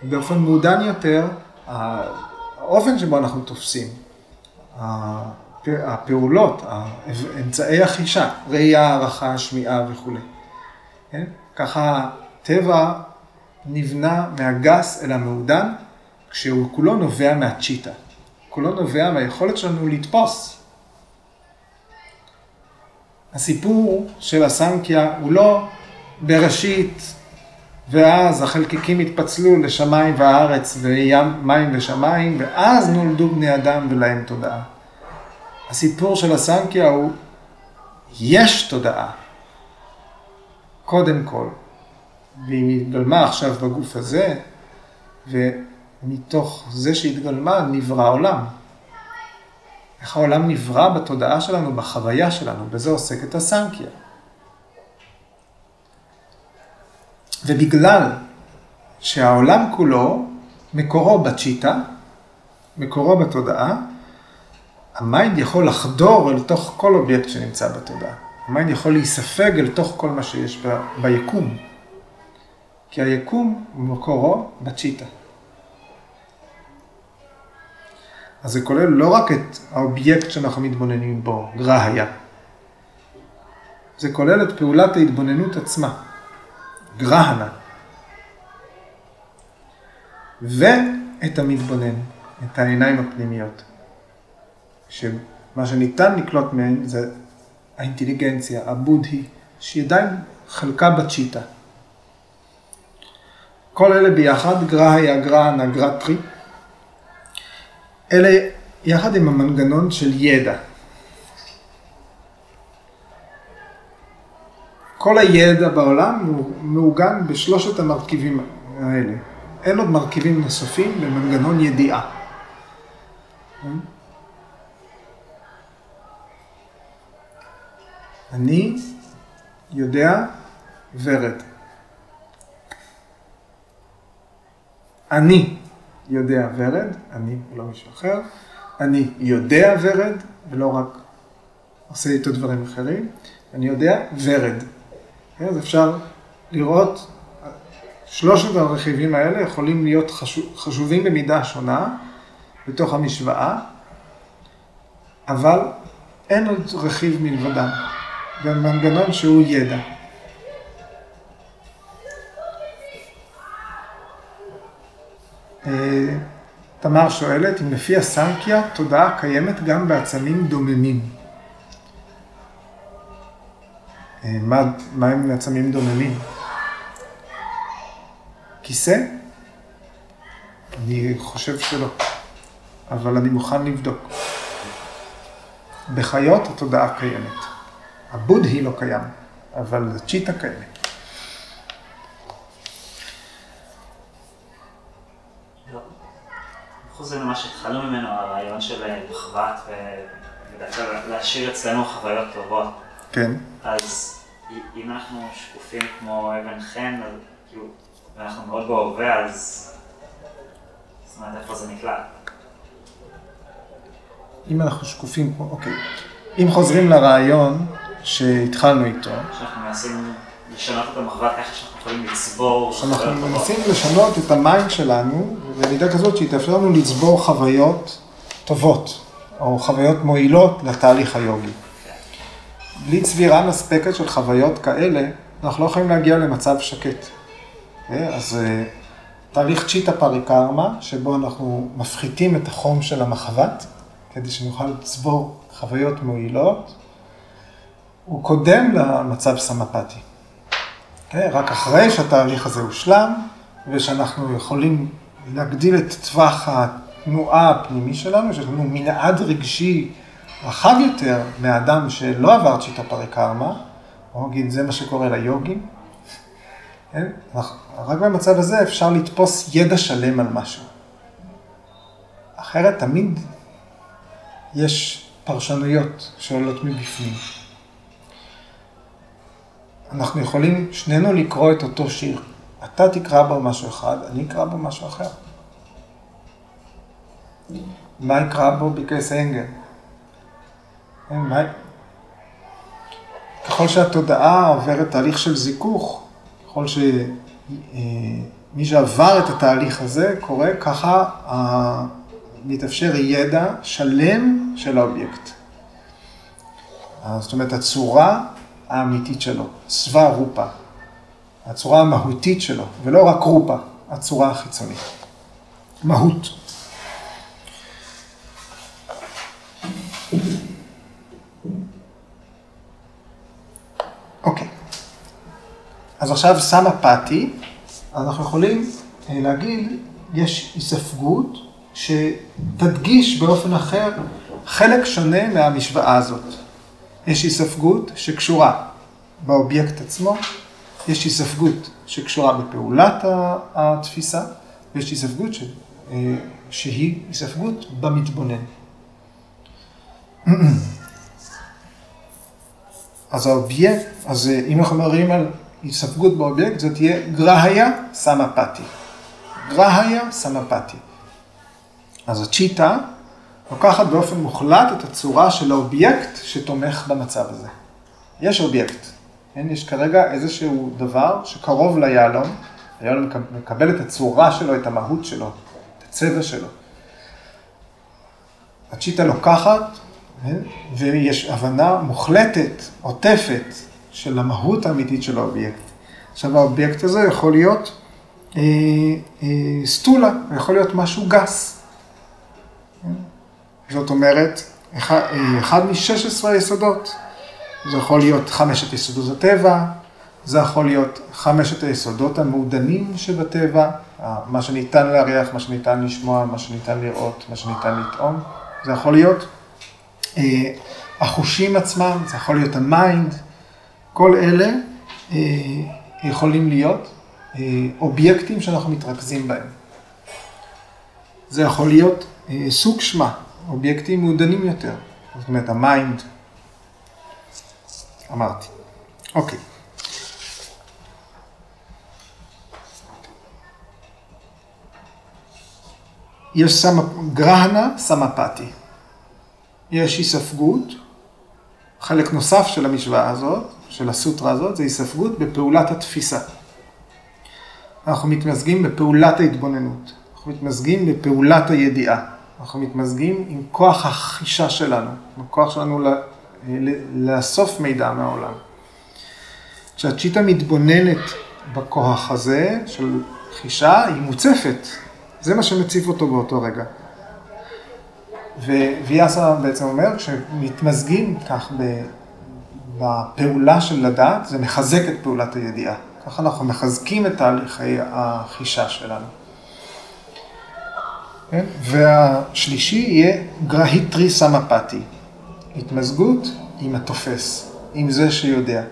באופן מעודן יותר, האופן שבו אנחנו תופסים, הפעולות, אמצעי החישה, ראייה, הערכה, שמיעה וכולי. כן? ככה טבע נבנה מהגס אל המעודן, כשהוא כולו נובע מהצ'יטה. כולו נובע מהיכולת שלנו לתפוס. הסיפור של הסנקיה הוא לא בראשית, ואז החלקיקים התפצלו לשמיים וארץ מים ושמיים, ואז נולדו בני אדם ולהם תודעה. הסיפור של הסנקיה הוא, יש תודעה, קודם כל, והיא התגלמה עכשיו בגוף הזה, ומתוך זה שהתגלמה נברא עולם. איך העולם נברא בתודעה שלנו, בחוויה שלנו, בזה עוסקת הסנקיה. ובגלל שהעולם כולו מקורו בצ'יטה, מקורו בתודעה, ה mind יכול לחדור אל תוך כל אובייקט שנמצא בתודעה. ה mind יכול להיספג אל תוך כל מה שיש ב, ביקום. כי היקום מקורו בצ'יטה. אז זה כולל לא רק את האובייקט שאנחנו מתבוננים בו, גרהיה. זה כולל את פעולת ההתבוננות עצמה, גרהנה. ואת המתבונן, את העיניים הפנימיות. שמה שניתן לקלוט מהן זה האינטליגנציה, הבודהי, שהיא עדיין חלקה בצ'יטה. כל אלה ביחד, גרהיה, גרהנה, גרטרי, אלה יחד עם המנגנון של ידע. כל הידע בעולם הוא מעוגן בשלושת המרכיבים האלה. אין עוד מרכיבים נוספים במנגנון ידיעה. אני יודע ורד. אני יודע ורד, אני ולא מישהו אחר. אני יודע ורד, ולא רק עושה איתו דברים אחרים. אני יודע ורד. אז אפשר לראות, שלושת הרכיבים האלה יכולים להיות חשוב, חשובים במידה שונה בתוך המשוואה, אבל אין עוד רכיב מלבדם. ומנגנון שהוא ידע. תמר שואלת אם לפי הסנקיה תודעה קיימת גם בעצמים דוממים. אה, מה, מה הם עצמים דוממים? כיסא? אני חושב שלא, אבל אני מוכן לבדוק. בחיות התודעה קיימת. הבודהי לא קיים, אבל צ'יטה קיימת. חוזרים למה שהתחלנו ממנו, הרעיון של מחבת ולהשאיר אצלנו חוויות טובות. כן. אז אם אנחנו שקופים כמו אבן חן, כאילו, ואנחנו מאוד בהווה, אז... זאת אומרת, איפה זה נקלט? אם אנחנו שקופים אוקיי. אם חוזרים לרעיון שהתחלנו איתו. שאנחנו מנסים לשנות את המחבת ככה שאנחנו יכולים לצבור חוויות טובות. אנחנו מנסים לשנות את ה mind שלנו במידה כזאת שהיא תאפשר לנו לצבור חוויות טובות, או חוויות מועילות לתהליך היוגי. בלי צבירה מספקת של חוויות כאלה, אנחנו לא יכולים להגיע למצב שקט. אה, אז אה, תהליך צ'יטה פריקרמה, שבו אנחנו מפחיתים את החום של המחבת, כדי שנוכל לצבור חוויות מועילות, הוא קודם למצב סמפתי. כן, רק אחרי שהתהליך הזה הושלם, ושאנחנו יכולים להגדיל את טווח התנועה הפנימי שלנו, שיש לנו מנעד רגשי רחב יותר מהאדם שלא עבר צ'יטה פריקרמה, או נגיד זה מה שקורה ליוגים. כן? רק במצב הזה אפשר לתפוס ידע שלם על משהו. אחרת תמיד יש פרשנויות שעולות מבפנים. אנחנו יכולים שנינו לקרוא את אותו שיר. אתה תקרא בו משהו אחד, אני אקרא בו משהו אחר. מה יקרא בו ביקייס אנגל? כן, ככל שהתודעה עוברת תהליך של זיכוך, ככל שמי שעבר את התהליך הזה קורה, ככה מתאפשר ידע שלם של האובייקט. זאת אומרת, הצורה האמיתית שלו, סווה רופה, הצורה המהותית שלו, ולא רק רופה, הצורה החיצונית. מהות. אוקיי, אז עכשיו סמה פאטי, אנחנו יכולים אה, להגיד, יש הספגות שתדגיש באופן אחר חלק שונה מהמשוואה הזאת. יש היספגות שקשורה באובייקט עצמו, יש היספגות שקשורה בפעולת התפיסה, ויש היספגות ש... אה, שהיא היספגות במתבונן. <clears throat> אז האובייקט, אז אה, אם אנחנו מדברים על היספגות באובייקט, זאת תהיה גרהיה סמפתי. grahya samapatti. אז ה citta לוקחת באופן מוחלט את הצורה של האובייקט שתומך במצב הזה. יש אובייקט, כן? יש כרגע איזשהו דבר שקרוב ליהלום, היהלום מקבל את הצורה שלו, את המהות שלו, את הצבע שלו. ה citta לוקחת, כן? ויש הבנה מוחלטת, עוטפת, של המהות האמיתית של האובייקט. עכשיו האובייקט הזה יכול להיות אה, אה, sthula, יכול להיות משהו גס. זאת אומרת, אחד, אה, אחד מ-16 היסודות. זה יכול להיות חמשת יסודות הטבע, זה יכול להיות חמשת היסודות המעודנים שבטבע, מה שניתן להריח, מה שניתן לשמוע, מה שניתן לראות, מה שניתן לטעום. זה יכול להיות אה, החושים עצמם, זה יכול להיות ה mind, כל אלה אה, יכולים להיות אה, אובייקטים שאנחנו מתרכזים בהם. זה יכול להיות סוקשמה, אובייקטים מעודנים יותר. זאת אומרת, ה mind, אמרתי. אוקיי. יש סמ... grahana samapatti. יש היספגות, חלק נוסף של המשוואה הזאת, של הסוטרה הזאת, זה היספגות בפעולת התפיסה. אנחנו מתמזגים בפעולת ההתבוננות, אנחנו מתמזגים בפעולת הידיעה, אנחנו מתמזגים עם כוח החישה שלנו, הכוח שלנו לאסוף מידע מהעולם. כשהצ'יטה מתבוננת בכוח הזה של חישה, היא מוצפת. זה מה שמציף אותו באותו רגע. וויאסה בעצם אומר, כשמתמזגים כך בפעולה של לדעת, זה מחזק את פעולת הידיעה. ככה אנחנו מחזקים את תהליכי החישה שלנו. כן? והשלישי יהיה גרהיטרי סמפתי, התמזגות עם התופס, עם זה שיודע.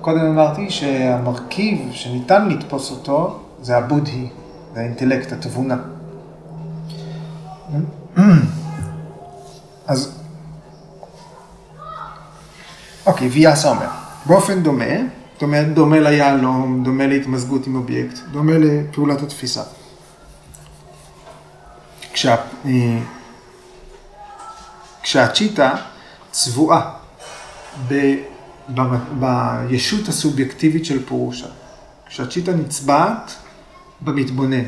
קודם אמרתי שהמרכיב שניתן לתפוס אותו זה הבודהי, זה האינטלקט, התבונה. אז, אוקיי, ויאסה אומר, באופן דומה, אומרת, דומה ליהלום, דומה להתמזגות עם אובייקט, דומה לפעולת התפיסה. אה, כשהצ'יטה צבועה ב, ב, בישות הסובייקטיבית של פורושה, כשהצ'יטה נצבעת במתבונן,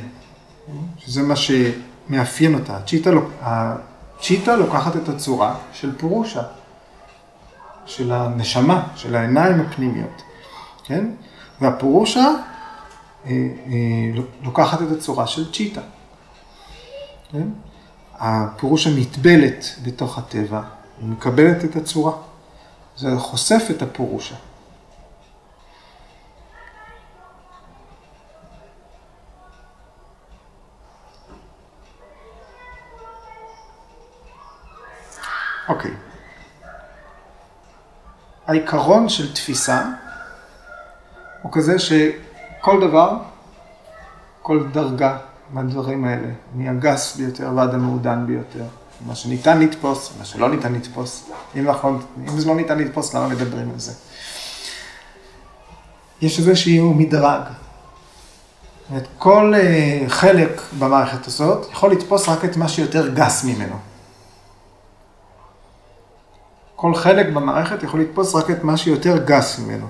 שזה מה שמאפיין אותה. הצ'יטה, הצ'יטה לוקחת את הצורה של פורושה, של הנשמה, של העיניים הפנימיות, כן? והפורושה אה, אה, לוקחת את הצורה של צ'יטה. כן? הפירוש המתבלת בתוך הטבע, היא מקבלת את הצורה. זה חושף את הפירושה. אוקיי. העיקרון של תפיסה הוא כזה שכל דבר, כל דרגה, מהדברים האלה, מהגס ביותר ועד המעודן ביותר. מה שניתן לתפוס, מה שלא ניתן לתפוס. אם, אנחנו, אם זה לא ניתן לתפוס, למה מדברים על זה? יש איזשהו מדרג. אומרת, כל uh, חלק במערכת הזאת יכול לתפוס רק את מה שיותר גס ממנו. כל חלק במערכת יכול לתפוס רק את מה שיותר גס ממנו.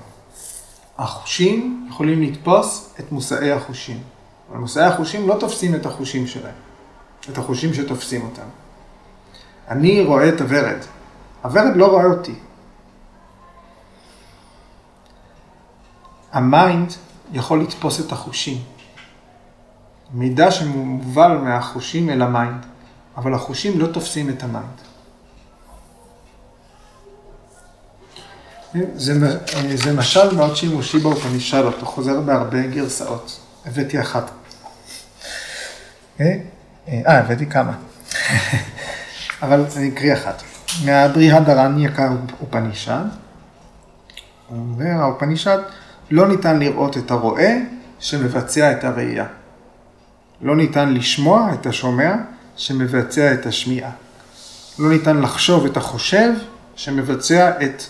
החושים יכולים לתפוס את מושאי החושים. אבל מושאי החושים לא תופסים את החושים שלהם, את החושים שתופסים אותם. אני רואה את הוורד, הוורד לא רואה אותי. ה mind יכול לתפוס את החושים. מידע שמובל מהחושים אל ה mind, אבל החושים לא תופסים את ה mind. זה, זה משל מאוד שימושי באופנישדות, הוא חוזר בהרבה גרסאות. הבאתי אחת. אה, הבאתי כמה. <laughs> אבל אני אקריא אחת. מהבריהדרניקה אופנישד, אומר האופנישד, לא ניתן לראות את הרואה שמבצע את הראייה. לא ניתן לשמוע את השומע שמבצע את השמיעה. לא ניתן לחשוב את החושב שמבצע את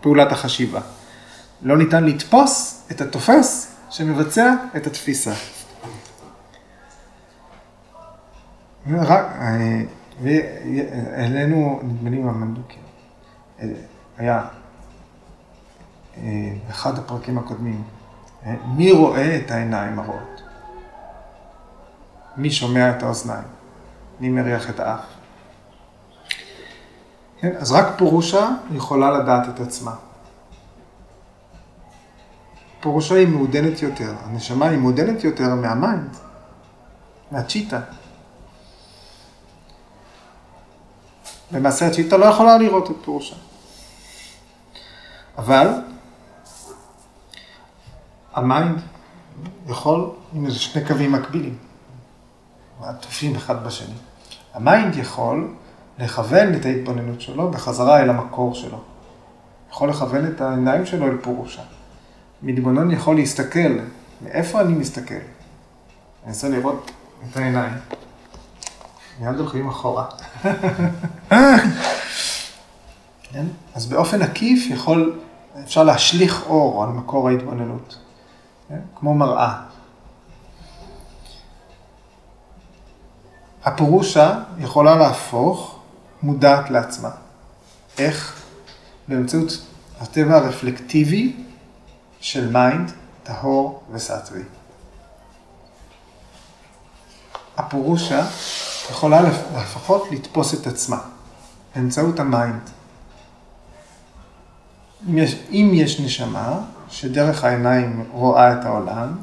פעולת החשיבה. לא ניתן לתפוס את התופס שמבצע את התפיסה. רק, אה, והעלינו, נדמה לי מהמנדוקי, אה, היה אה, אחד הפרקים הקודמים, מי רואה את העיניים הרואות? מי שומע את האוזניים? מי מריח את האף? כן? אז רק purusha יכולה לדעת את עצמה. purusha היא מעודנת יותר, הנשמה היא מעודנת יותר מה mind, מה citta. למעשה ה citta לא יכולה לראות את purusha. אבל ה mind יכול, הנה זה שני קווים מקבילים, עטופים אחד בשני. ה mind יכול לכוון את ההתבוננות שלו בחזרה אל המקור שלו. יכול לכוון את העיניים שלו אל purusha. מתבונן יכול להסתכל, מאיפה אני מסתכל? אני אנסה לראות את העיניים. מיד הולכים אחורה. <laughs> כן? אז באופן עקיף יכול, אפשר להשליך אור על מקור ההתבוננות, כן? כמו מראה. ה purusha יכולה להפוך מודעת לעצמה. איך? באמצעות הטבע הרפלקטיבי של mind, טהור ו sattvi. ה purusha יכולה לפחות לתפוס את עצמה באמצעות ה mind. אם יש, אם יש נשמה שדרך העיניים רואה את העולם,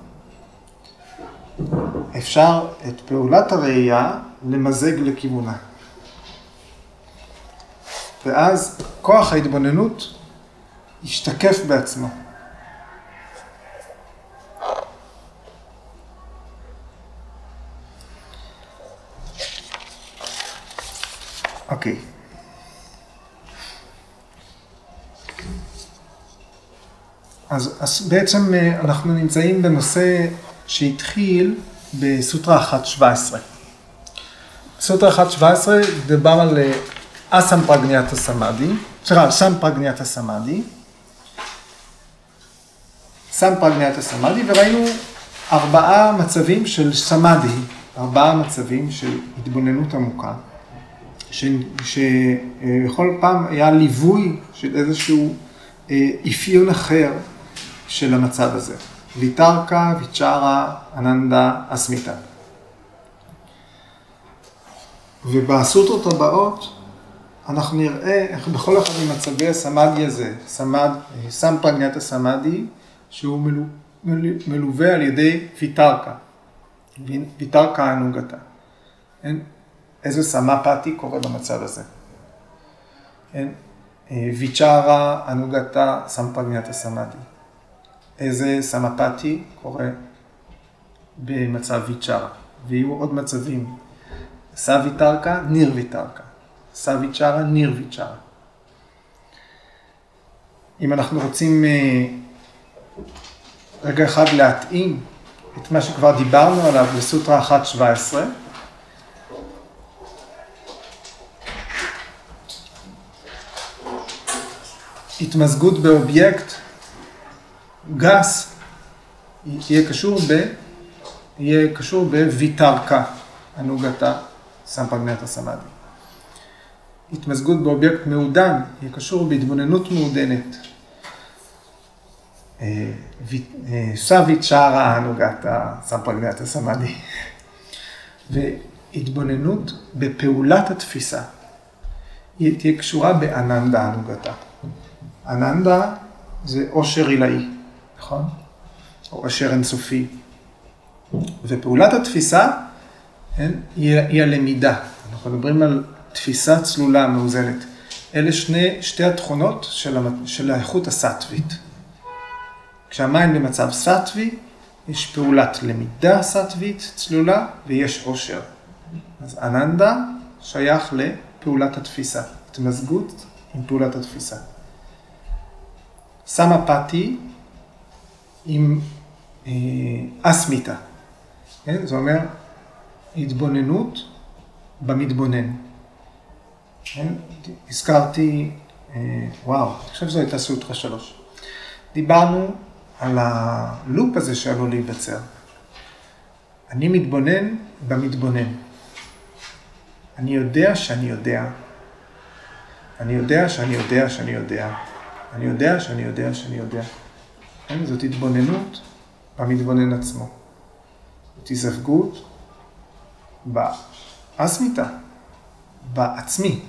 אפשר את פעולת הראייה למזג לכיוונה. ואז כוח ההתבוננות ישתקף בעצמו. אוקיי. אז, אז בעצם אה, אנחנו נמצאים בנושא שהתחיל בסוטרה 1.17. סוטרה 1.17 דובר על אה, אסם פרגניאטה סמאדי, סליחה, סם פרגניאטה סמאדי, סם פרגניאטה סמאדי, וראינו ארבעה מצבים של סמאדי, ארבעה מצבים של התבוננות עמוקה. שבכל פעם היה ליווי של איזשהו אה, אפיון אחר של המצב הזה. ויטרקה, ויצ'רה, אננדה, אסמיתה. ובסוטרות הבאות אנחנו נראה איך בכל אחד ממצבי הסמאדי הזה, סמד, סם פרגניית הסמאדי, שהוא מלו, מלו, מלווה על ידי ויטרקה, ויטרקה אנוגתה. איזה סמפתי קורה במצב הזה. כן? אה, ויצ'רה אנוגתה סמפגניית הסמאדי. איזה סמפתי קורה במצב ויצ'רה. ויהיו עוד מצבים. סוויטרקה, ניר ויטרקה. סוויצ'רה, ניר ויצ'רה. אם אנחנו רוצים אה, רגע אחד להתאים את מה שכבר דיברנו עליו בסוטרה 1.17, התמזגות באובייקט גס יהיה קשור ב... יהיה קשור בוויתרקה, הנוגתה סמפגנטה סמאדי. התמזגות באובייקט מעודן יהיה קשור בהתבוננות מעודנת. אה, אה, סווית שערה הנוגתה סמפגנטה סמאדי. והתבוננות בפעולת התפיסה. היא תהיה קשורה באננדה הנוגתה. אננדה זה עושר עילאי, נכון? או עושר אינסופי. ופעולת התפיסה כן, היא, היא הלמידה. אנחנו מדברים על תפיסה צלולה, מאוזנת. אלה שני, שתי התכונות של, המ- של האיכות הסטווית. כשהמים במצב סטווי, יש פעולת למידה סטווית צלולה ויש עושר. אז אננדה שייך לפעולת התפיסה, התמזגות עם פעולת התפיסה. סמפתי עם אה, אסמיתה, כן? זה אומר התבוננות במתבונן. כן? הזכרתי, אה, וואו, אני חושב שזו הייתה סוטרה שלוש. דיברנו על הלופ הזה שעלול להיווצר. אני מתבונן במתבונן. אני יודע שאני יודע. אני יודע שאני יודע שאני יודע. אני יודע שאני יודע שאני יודע. כן? זאת התבוננות במתבונן עצמו. זאת הזווגות באסמיתה, בעצמי.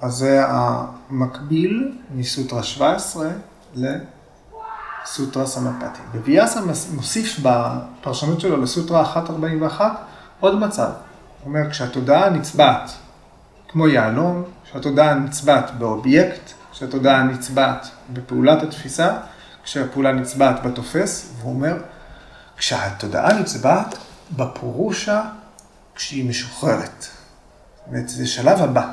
אז זה המקביל מסוטרה 17 לסוטרה סמפתי. וויאסה מוסיף בפרשנות שלו לסוטרה 141 עוד מצב. הוא אומר, כשהתודעה נצבעת כמו יהלום, כשהתודעה נצבעת באובייקט, כשהתודעה נצבעת בפעולת התפיסה, כשהפעולה נצבעת בתופס, והוא אומר, כשהתודעה נצבעת בפורושה כשהיא משוחררת. זאת אומרת, זה שלב הבא.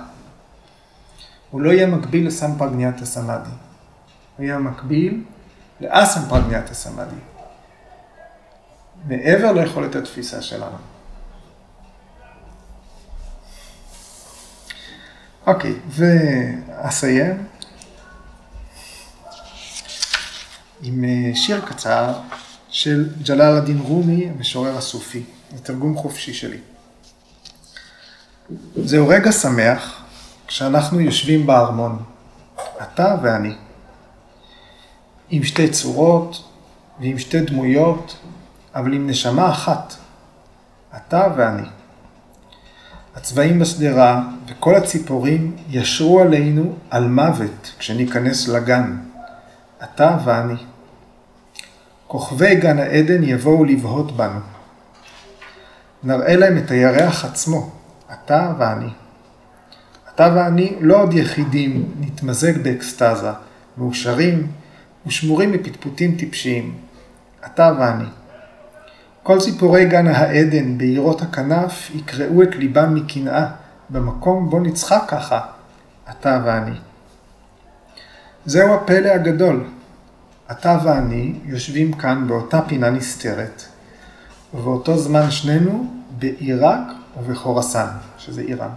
הוא לא יהיה מקביל לסמפרגניאטה סמאדי. הוא יהיה מקביל לאסמפרגניאטה סמאדי. מעבר ליכולת התפיסה שלנו. אוקיי, ואסיים עם אה, שיר קצר של ג'לאל א-דין רומי, המשורר הסופי. זה תרגום חופשי שלי. זהו רגע שמח כשאנחנו יושבים בארמון, אתה ואני, עם שתי צורות ועם שתי דמויות, אבל עם נשמה אחת, אתה ואני. הצבעים בשדרה וכל הציפורים ישרו עלינו על מוות כשניכנס לגן, אתה ואני. כוכבי גן העדן יבואו לבהות בנו. נראה להם את הירח עצמו, אתה ואני. אתה ואני לא עוד יחידים, נתמזג באקסטזה, מאושרים ושמורים מפטפוטים טיפשיים. אתה ואני. כל סיפורי גן העדן בעירות הכנף יקרעו את ליבם מקנאה במקום בו נצחק ככה, אתה ואני. זהו הפלא הגדול. אתה ואני יושבים כאן באותה פינה נסתרת, ובאותו זמן שנינו בעיראק ובחורסן, שזה איראן.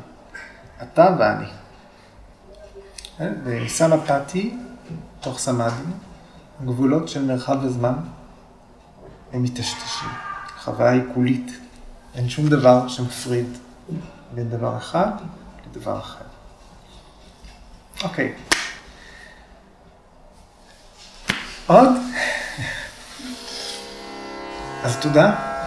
אתה ואני. וסמפתי, תוך סמאדי, הגבולות של מרחב וזמן הם מטשטשים. חוויה היא קולית. אין שום דבר שמפריד בין דבר אחד לדבר אחר. אוקיי. עוד? אז תודה.